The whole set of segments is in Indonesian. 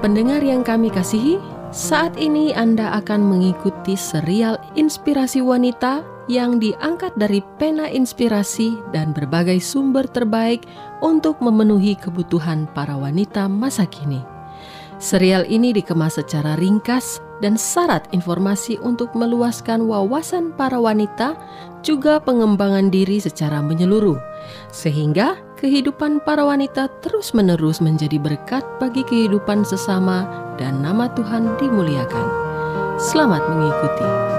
Pendengar yang kami kasihi, saat ini Anda akan mengikuti serial Inspirasi Wanita yang diangkat dari pena inspirasi dan berbagai sumber terbaik untuk memenuhi kebutuhan para wanita masa kini. Serial ini dikemas secara ringkas dan syarat informasi untuk meluaskan wawasan para wanita, juga pengembangan diri secara menyeluruh, sehingga kehidupan para wanita terus-menerus menjadi berkat bagi kehidupan sesama, dan nama Tuhan dimuliakan. Selamat mengikuti.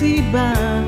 rusty bound.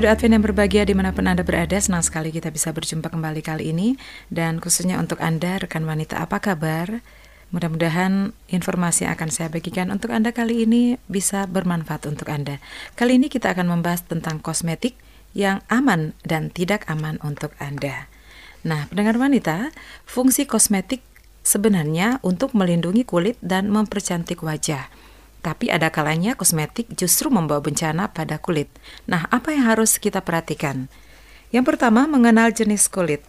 Radio Advent yang berbahagia di mana pun Anda berada, senang sekali kita bisa berjumpa kembali kali ini. Dan khususnya untuk Anda, rekan wanita, apa kabar? Mudah-mudahan informasi yang akan saya bagikan untuk Anda kali ini bisa bermanfaat untuk Anda. Kali ini kita akan membahas tentang kosmetik yang aman dan tidak aman untuk Anda. Nah, pendengar wanita, fungsi kosmetik sebenarnya untuk melindungi kulit dan mempercantik wajah. Tapi ada kalanya kosmetik justru membawa bencana pada kulit. Nah, apa yang harus kita perhatikan? Yang pertama, mengenal jenis kulit.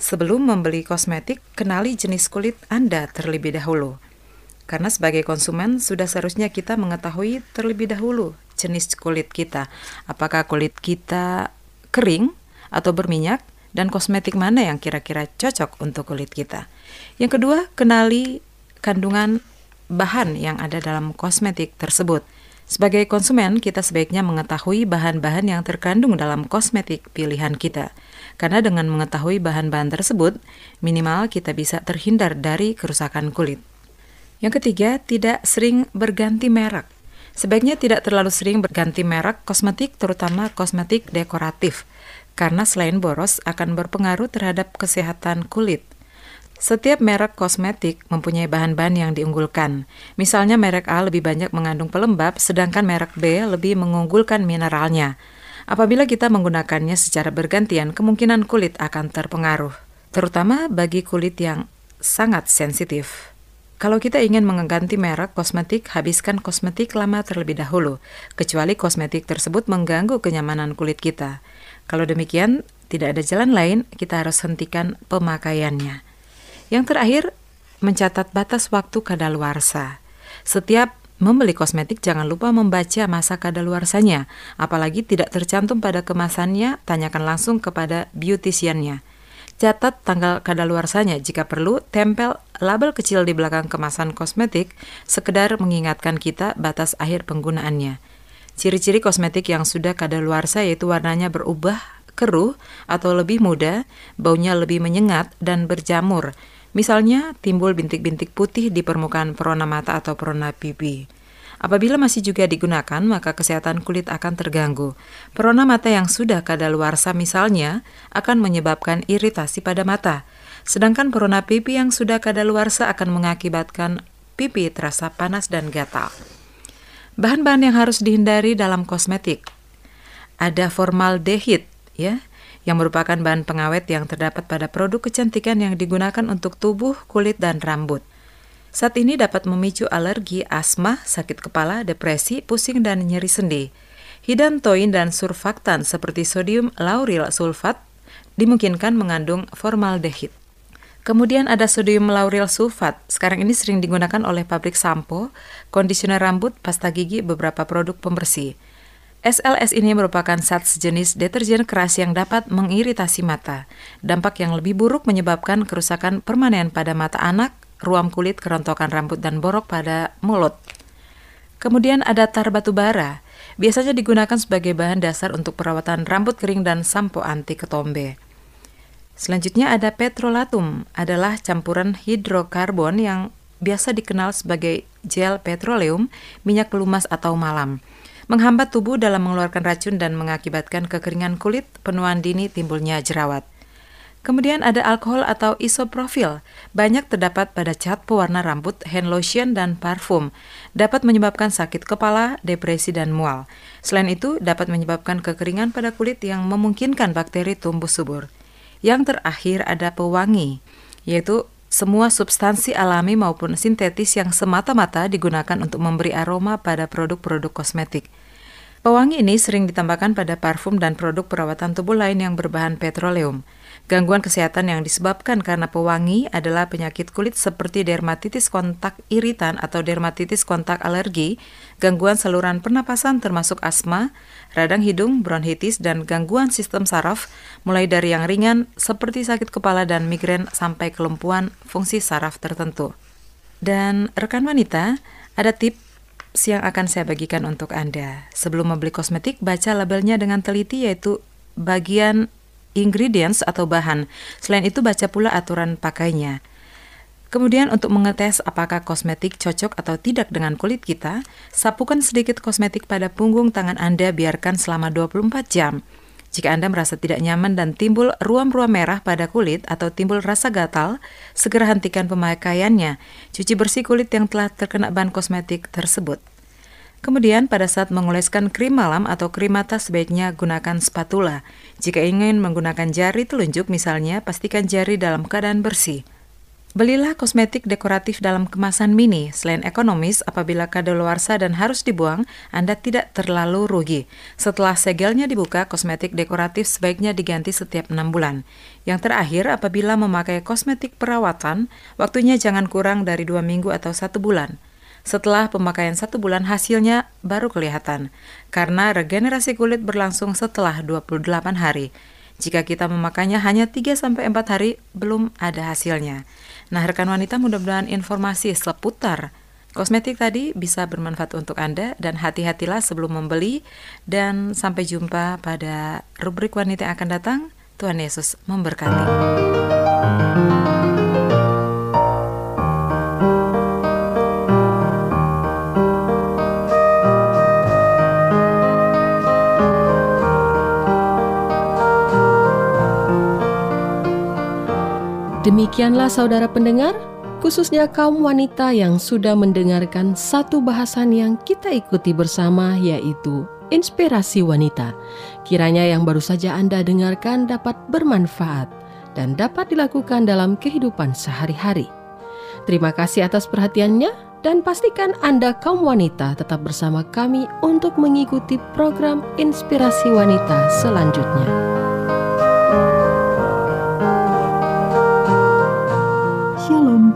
Sebelum membeli kosmetik, kenali jenis kulit Anda terlebih dahulu. Karena sebagai konsumen, sudah seharusnya kita mengetahui terlebih dahulu jenis kulit kita. Apakah kulit kita kering atau berminyak, dan kosmetik mana yang kira-kira cocok untuk kulit kita. Yang kedua, kenali kandungan bahan yang ada dalam kosmetik tersebut. Sebagai konsumen, kita sebaiknya mengetahui bahan-bahan yang terkandung dalam kosmetik pilihan kita. Karena dengan mengetahui bahan-bahan tersebut, minimal kita bisa terhindar dari kerusakan kulit. Yang ketiga, tidak sering berganti merek. Sebaiknya tidak terlalu sering berganti merek kosmetik, terutama kosmetik dekoratif, karena selain boros akan berpengaruh terhadap kesehatan kulit. Setiap merek kosmetik mempunyai bahan-bahan yang diunggulkan. Misalnya merek A lebih banyak mengandung pelembab, sedangkan merek B lebih mengunggulkan mineralnya. Apabila kita menggunakannya secara bergantian, kemungkinan kulit akan terpengaruh, terutama bagi kulit yang sangat sensitif. Kalau kita ingin mengganti merek kosmetik, habiskan kosmetik lama terlebih dahulu, kecuali kosmetik tersebut mengganggu kenyamanan kulit kita. Kalau demikian, tidak ada jalan lain, kita harus hentikan pemakaiannya. Yang terakhir, mencatat batas waktu kadaluarsa. Setiap membeli kosmetik jangan lupa membaca masa kadaluarsanya, apalagi tidak tercantum pada kemasannya, tanyakan langsung kepada beauticiannya. Catat tanggal kadaluarsanya jika perlu, tempel label kecil di belakang kemasan kosmetik, sekedar mengingatkan kita batas akhir penggunaannya. Ciri-ciri kosmetik yang sudah kadaluarsa yaitu warnanya berubah keruh atau lebih muda, baunya lebih menyengat dan berjamur, Misalnya, timbul bintik-bintik putih di permukaan perona mata atau perona pipi. Apabila masih juga digunakan, maka kesehatan kulit akan terganggu. Perona mata yang sudah kadaluarsa misalnya akan menyebabkan iritasi pada mata. Sedangkan perona pipi yang sudah kadaluarsa akan mengakibatkan pipi terasa panas dan gatal. Bahan-bahan yang harus dihindari dalam kosmetik. Ada formaldehid, ya, yang merupakan bahan pengawet yang terdapat pada produk kecantikan yang digunakan untuk tubuh, kulit, dan rambut. Saat ini dapat memicu alergi, asma, sakit kepala, depresi, pusing, dan nyeri sendi. Hidantoin dan surfaktan seperti sodium lauryl sulfat dimungkinkan mengandung formaldehid. Kemudian ada sodium lauryl sulfat. Sekarang ini sering digunakan oleh pabrik sampo, kondisioner rambut, pasta gigi, beberapa produk pembersih. SLS ini merupakan zat sejenis deterjen keras yang dapat mengiritasi mata. Dampak yang lebih buruk menyebabkan kerusakan permanen pada mata anak, ruam kulit, kerontokan rambut, dan borok pada mulut. Kemudian ada tar batu bara. Biasanya digunakan sebagai bahan dasar untuk perawatan rambut kering dan sampo anti ketombe. Selanjutnya ada petrolatum, adalah campuran hidrokarbon yang biasa dikenal sebagai gel petroleum, minyak pelumas atau malam menghambat tubuh dalam mengeluarkan racun dan mengakibatkan kekeringan kulit, penuaan dini, timbulnya jerawat. Kemudian ada alkohol atau isoprofil. Banyak terdapat pada cat pewarna rambut, hand lotion, dan parfum. Dapat menyebabkan sakit kepala, depresi, dan mual. Selain itu, dapat menyebabkan kekeringan pada kulit yang memungkinkan bakteri tumbuh subur. Yang terakhir ada pewangi, yaitu semua substansi alami maupun sintetis yang semata-mata digunakan untuk memberi aroma pada produk-produk kosmetik. Pewangi ini sering ditambahkan pada parfum dan produk perawatan tubuh lain yang berbahan petroleum. Gangguan kesehatan yang disebabkan karena pewangi adalah penyakit kulit seperti dermatitis kontak iritan atau dermatitis kontak alergi, gangguan saluran pernapasan termasuk asma, radang hidung, bronkitis, dan gangguan sistem saraf, mulai dari yang ringan seperti sakit kepala dan migrain sampai kelumpuhan fungsi saraf tertentu. Dan rekan wanita, ada tips yang akan saya bagikan untuk Anda. Sebelum membeli kosmetik, baca labelnya dengan teliti yaitu bagian ingredients atau bahan. Selain itu baca pula aturan pakainya. Kemudian untuk mengetes apakah kosmetik cocok atau tidak dengan kulit kita, sapukan sedikit kosmetik pada punggung tangan Anda biarkan selama 24 jam. Jika Anda merasa tidak nyaman dan timbul ruam-ruam merah pada kulit atau timbul rasa gatal, segera hentikan pemakaiannya. Cuci bersih kulit yang telah terkena bahan kosmetik tersebut. Kemudian pada saat mengoleskan krim malam atau krim mata sebaiknya gunakan spatula. Jika ingin menggunakan jari telunjuk misalnya, pastikan jari dalam keadaan bersih. Belilah kosmetik dekoratif dalam kemasan mini. Selain ekonomis, apabila kadaluarsa dan harus dibuang, Anda tidak terlalu rugi. Setelah segelnya dibuka, kosmetik dekoratif sebaiknya diganti setiap enam bulan. Yang terakhir, apabila memakai kosmetik perawatan, waktunya jangan kurang dari dua minggu atau satu bulan. Setelah pemakaian satu bulan hasilnya baru kelihatan, karena regenerasi kulit berlangsung setelah 28 hari. Jika kita memakainya hanya 3-4 hari, belum ada hasilnya. Nah, rekan wanita mudah-mudahan informasi seputar kosmetik tadi bisa bermanfaat untuk Anda dan hati-hatilah sebelum membeli dan sampai jumpa pada rubrik wanita yang akan datang. Tuhan Yesus memberkati. Demikianlah saudara pendengar, khususnya kaum wanita yang sudah mendengarkan satu bahasan yang kita ikuti bersama yaitu Inspirasi Wanita. Kiranya yang baru saja Anda dengarkan dapat bermanfaat dan dapat dilakukan dalam kehidupan sehari-hari. Terima kasih atas perhatiannya dan pastikan Anda kaum wanita tetap bersama kami untuk mengikuti program Inspirasi Wanita selanjutnya.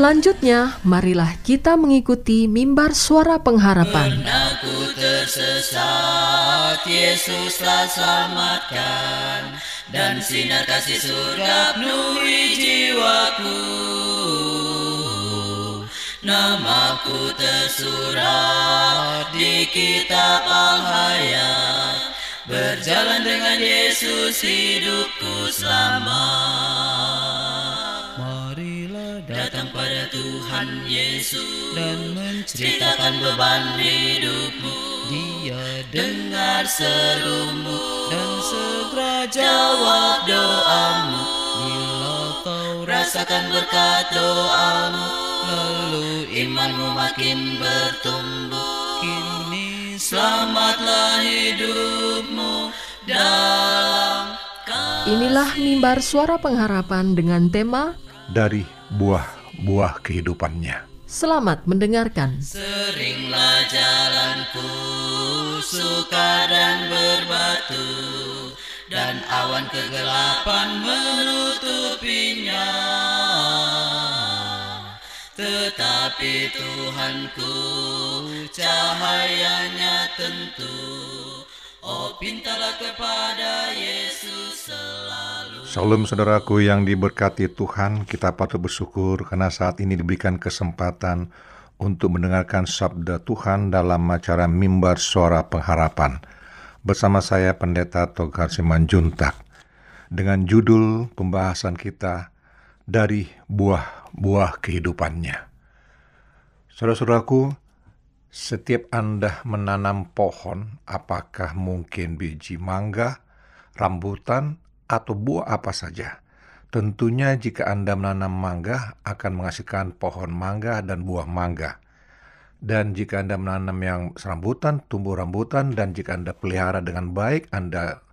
Selanjutnya, marilah kita mengikuti mimbar suara pengharapan. Aku tersesat, Yesuslah selamatkan. Dan sinar kasih surga penuhi jiwaku. Namaku tersurat di kitab Al-Hayat. Berjalan dengan Yesus hidupku selamat Tuhan Yesus dan menceritakan Ceritakan beban hidupmu Dia Dengar serumu dan segera Jawab doamu Bila kau Rasakan berkat doamu lalu Imanmu makin bertumbuh. Kini Selamatlah hidupmu dalam Inilah mimbar suara pengharapan dengan tema dari buah-buah kehidupannya. Selamat mendengarkan. Seringlah jalanku sukar dan berbatu Dan awan kegelapan menutupinya Tetapi Tuhanku cahayanya tentu Oh pintalah kepada Yesus selalu Salam saudaraku yang diberkati Tuhan, kita patut bersyukur karena saat ini diberikan kesempatan untuk mendengarkan sabda Tuhan dalam acara Mimbar Suara Pengharapan. Bersama saya Pendeta Togar Simanjuntak dengan judul pembahasan kita dari buah-buah kehidupannya. Saudara-saudaraku, setiap Anda menanam pohon, apakah mungkin biji mangga, rambutan, atau buah apa saja. Tentunya jika Anda menanam mangga akan menghasilkan pohon mangga dan buah mangga. Dan jika Anda menanam yang rambutan, tumbuh rambutan, dan jika Anda pelihara dengan baik, Anda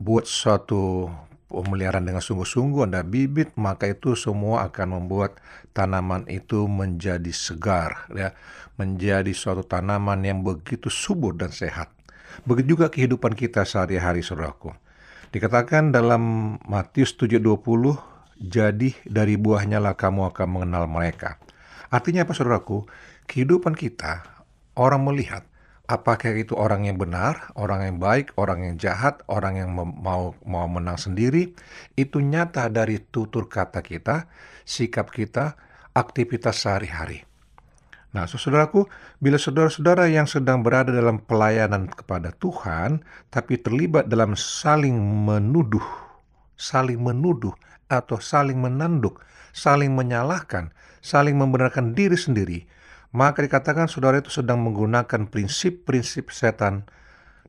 buat suatu pemeliharaan dengan sungguh-sungguh, Anda bibit, maka itu semua akan membuat tanaman itu menjadi segar, ya, menjadi suatu tanaman yang begitu subur dan sehat. Begitu juga kehidupan kita sehari-hari, saudaraku. Dikatakan dalam Matius 7:20, jadi dari buahnya lah kamu akan mengenal mereka. Artinya apa saudaraku? Kehidupan kita, orang melihat apakah itu orang yang benar, orang yang baik, orang yang jahat, orang yang mau mau menang sendiri, itu nyata dari tutur kata kita, sikap kita, aktivitas sehari-hari. Nah, saudaraku, bila saudara-saudara yang sedang berada dalam pelayanan kepada Tuhan, tapi terlibat dalam saling menuduh, saling menuduh, atau saling menanduk, saling menyalahkan, saling membenarkan diri sendiri, maka dikatakan saudara itu sedang menggunakan prinsip-prinsip setan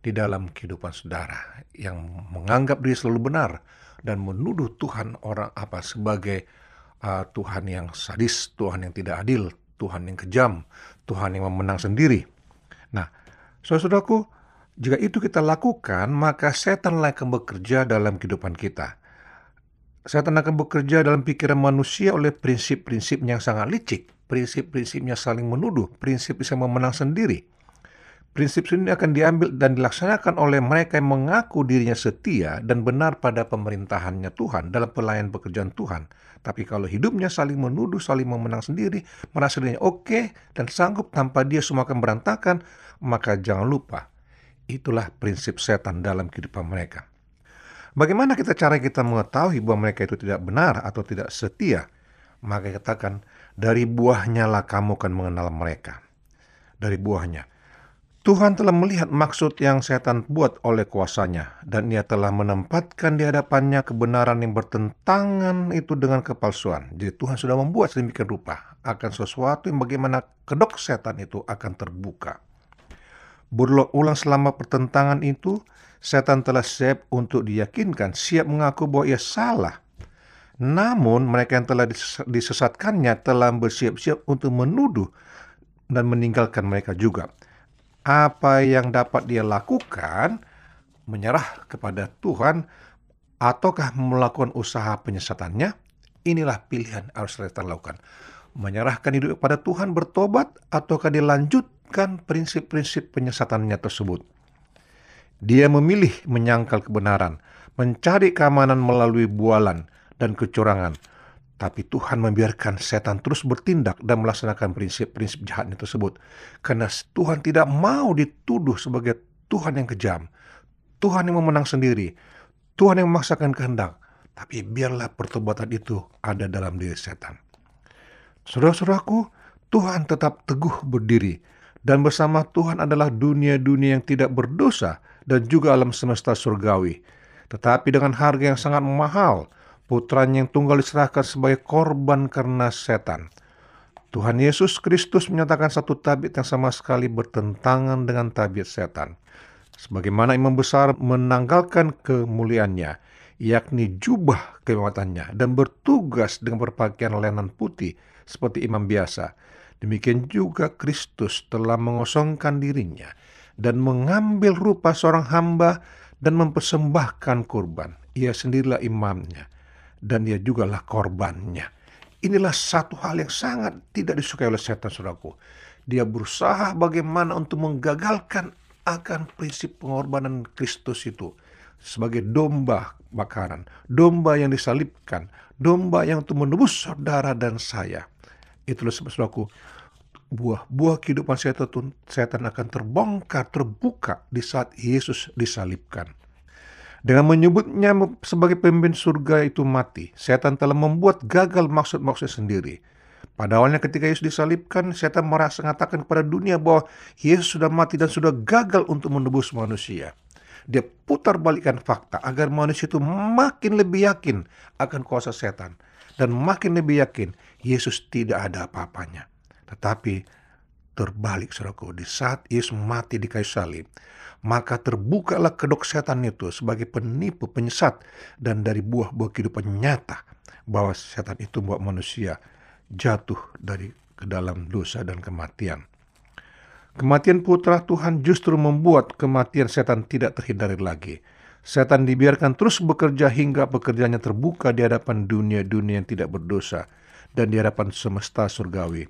di dalam kehidupan saudara yang menganggap diri selalu benar dan menuduh Tuhan orang apa sebagai uh, Tuhan yang sadis, Tuhan yang tidak adil, Tuhan yang kejam, Tuhan yang memenang sendiri. Nah, saudaraku, jika itu kita lakukan, maka setan akan bekerja dalam kehidupan kita. Setan akan bekerja dalam pikiran manusia oleh prinsip-prinsip yang sangat licik. Prinsip-prinsipnya saling menuduh, prinsip bisa memenang sendiri. Prinsip ini akan diambil dan dilaksanakan oleh mereka yang mengaku dirinya setia dan benar pada pemerintahannya Tuhan dalam pelayan pekerjaan Tuhan. Tapi kalau hidupnya saling menuduh, saling memenang sendiri, merasa dirinya oke dan sanggup tanpa dia semua akan berantakan, maka jangan lupa, itulah prinsip setan dalam kehidupan mereka. Bagaimana kita cara kita mengetahui bahwa mereka itu tidak benar atau tidak setia? Maka katakan, dari buahnya lah kamu akan mengenal mereka. Dari buahnya. Tuhan telah melihat maksud yang setan buat oleh kuasanya, dan ia telah menempatkan di hadapannya kebenaran yang bertentangan itu dengan kepalsuan. Jadi Tuhan sudah membuat sedemikian rupa akan sesuatu yang bagaimana kedok setan itu akan terbuka. Berulang selama pertentangan itu, setan telah siap untuk diyakinkan, siap mengaku bahwa ia salah. Namun mereka yang telah disesatkannya telah bersiap-siap untuk menuduh dan meninggalkan mereka juga apa yang dapat dia lakukan menyerah kepada Tuhan ataukah melakukan usaha penyesatannya? Inilah pilihan harus kita lakukan. Menyerahkan hidup kepada Tuhan bertobat ataukah dilanjutkan prinsip-prinsip penyesatannya tersebut? Dia memilih menyangkal kebenaran mencari keamanan melalui bualan dan kecurangan Tapi Tuhan membiarkan setan terus bertindak dan melaksanakan prinsip-prinsip jahatnya tersebut. Karena Tuhan tidak mau dituduh sebagai Tuhan yang kejam. Tuhan yang memenang sendiri. Tuhan yang memaksakan kehendak. Tapi biarlah pertobatan itu ada dalam diri setan. Saudara-saudaraku, Tuhan tetap teguh berdiri. Dan bersama Tuhan adalah dunia-dunia yang tidak berdosa dan juga alam semesta surgawi. Tetapi dengan harga yang sangat mahal, putranya yang tunggal diserahkan sebagai korban karena setan. Tuhan Yesus Kristus menyatakan satu tabiat yang sama sekali bertentangan dengan tabiat setan. Sebagaimana imam besar menanggalkan kemuliaannya, yakni jubah kehimatannya, dan bertugas dengan berpakaian lenan putih seperti imam biasa. Demikian juga Kristus telah mengosongkan dirinya dan mengambil rupa seorang hamba dan mempersembahkan kurban. Ia sendirilah imamnya dan dia jugalah korbannya. Inilah satu hal yang sangat tidak disukai oleh setan, saudaraku. Dia berusaha bagaimana untuk menggagalkan akan prinsip pengorbanan Kristus itu sebagai domba bakaran, domba yang disalibkan, domba yang untuk menebus saudara dan saya. Itulah saudaraku, buah-buah kehidupan setan, setan akan terbongkar, terbuka di saat Yesus disalibkan. Dengan menyebutnya sebagai pemimpin surga itu mati, setan telah membuat gagal maksud-maksud sendiri. Pada awalnya ketika Yesus disalibkan, setan merasa mengatakan kepada dunia bahwa Yesus sudah mati dan sudah gagal untuk menebus manusia. Dia putar balikan fakta agar manusia itu makin lebih yakin akan kuasa setan. Dan makin lebih yakin Yesus tidak ada apa-apanya. Tetapi terbalik saudaraku, di saat Yesus mati di kayu salib, maka terbukalah kedok setan itu sebagai penipu, penyesat, dan dari buah-buah kehidupan nyata bahwa setan itu membuat manusia jatuh dari ke dalam dosa dan kematian. Kematian putra Tuhan justru membuat kematian setan tidak terhindari lagi. Setan dibiarkan terus bekerja hingga pekerjaannya terbuka di hadapan dunia-dunia yang tidak berdosa dan di hadapan semesta surgawi.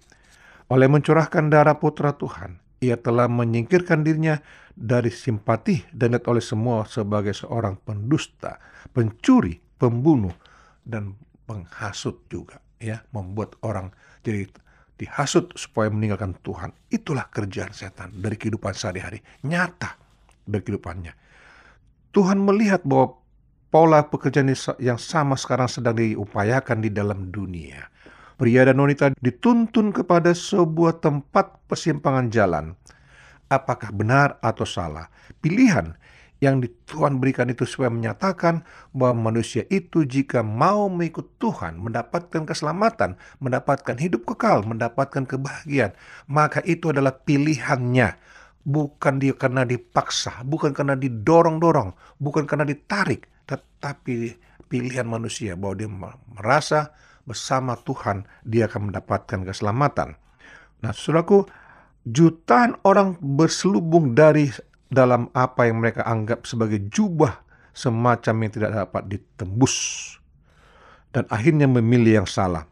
Oleh mencurahkan darah putra Tuhan, ia telah menyingkirkan dirinya dari simpati dan oleh semua sebagai seorang pendusta, pencuri, pembunuh, dan penghasut juga. Ya, membuat orang jadi dihasut supaya meninggalkan Tuhan. Itulah kerjaan setan dari kehidupan sehari-hari. Nyata dari kehidupannya. Tuhan melihat bahwa pola pekerjaan yang sama sekarang sedang diupayakan di dalam dunia. Pria dan wanita dituntun kepada sebuah tempat persimpangan jalan apakah benar atau salah. Pilihan yang Tuhan berikan itu supaya menyatakan bahwa manusia itu jika mau mengikut Tuhan, mendapatkan keselamatan, mendapatkan hidup kekal, mendapatkan kebahagiaan, maka itu adalah pilihannya. Bukan dia karena dipaksa, bukan karena didorong-dorong, bukan karena ditarik, tetapi pilihan manusia bahwa dia merasa bersama Tuhan dia akan mendapatkan keselamatan. Nah, saudaraku, jutaan orang berselubung dari dalam apa yang mereka anggap sebagai jubah semacam yang tidak dapat ditembus dan akhirnya memilih yang salah.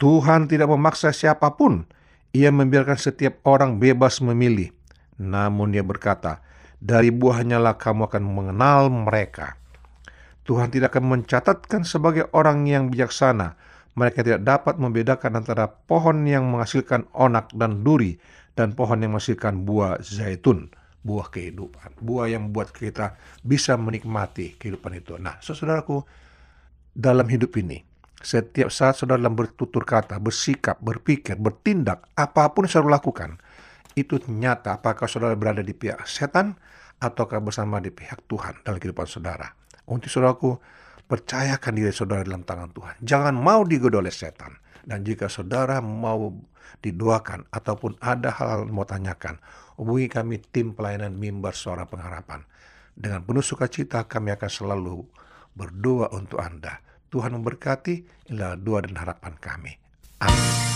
Tuhan tidak memaksa siapa pun. Ia membiarkan setiap orang bebas memilih. Namun dia berkata, dari buahnya lah kamu akan mengenal mereka. Tuhan tidak akan mencatatkan sebagai orang yang bijaksana mereka tidak dapat membedakan antara pohon yang menghasilkan onak dan duri dan pohon yang menghasilkan buah zaitun, buah kehidupan, buah yang membuat kita bisa menikmati kehidupan itu. Nah, saudaraku, dalam hidup ini, setiap saat saudara dalam bertutur kata, bersikap, berpikir, bertindak, apa pun yang saudara lakukan, itu nyata apakah saudara berada di pihak setan ataukah bersama di pihak Tuhan dalam kehidupan saudara. Untuk saudaraku, Percayakan diri saudara dalam tangan Tuhan. Jangan mau digoda oleh setan. Dan jika saudara mau didoakan ataupun ada hal-hal mau tanyakan, hubungi kami tim pelayanan mimbar suara pengharapan. Dengan penuh sukacita kami akan selalu berdoa untuk Anda. Tuhan memberkati, inilah doa dan harapan kami. Amin.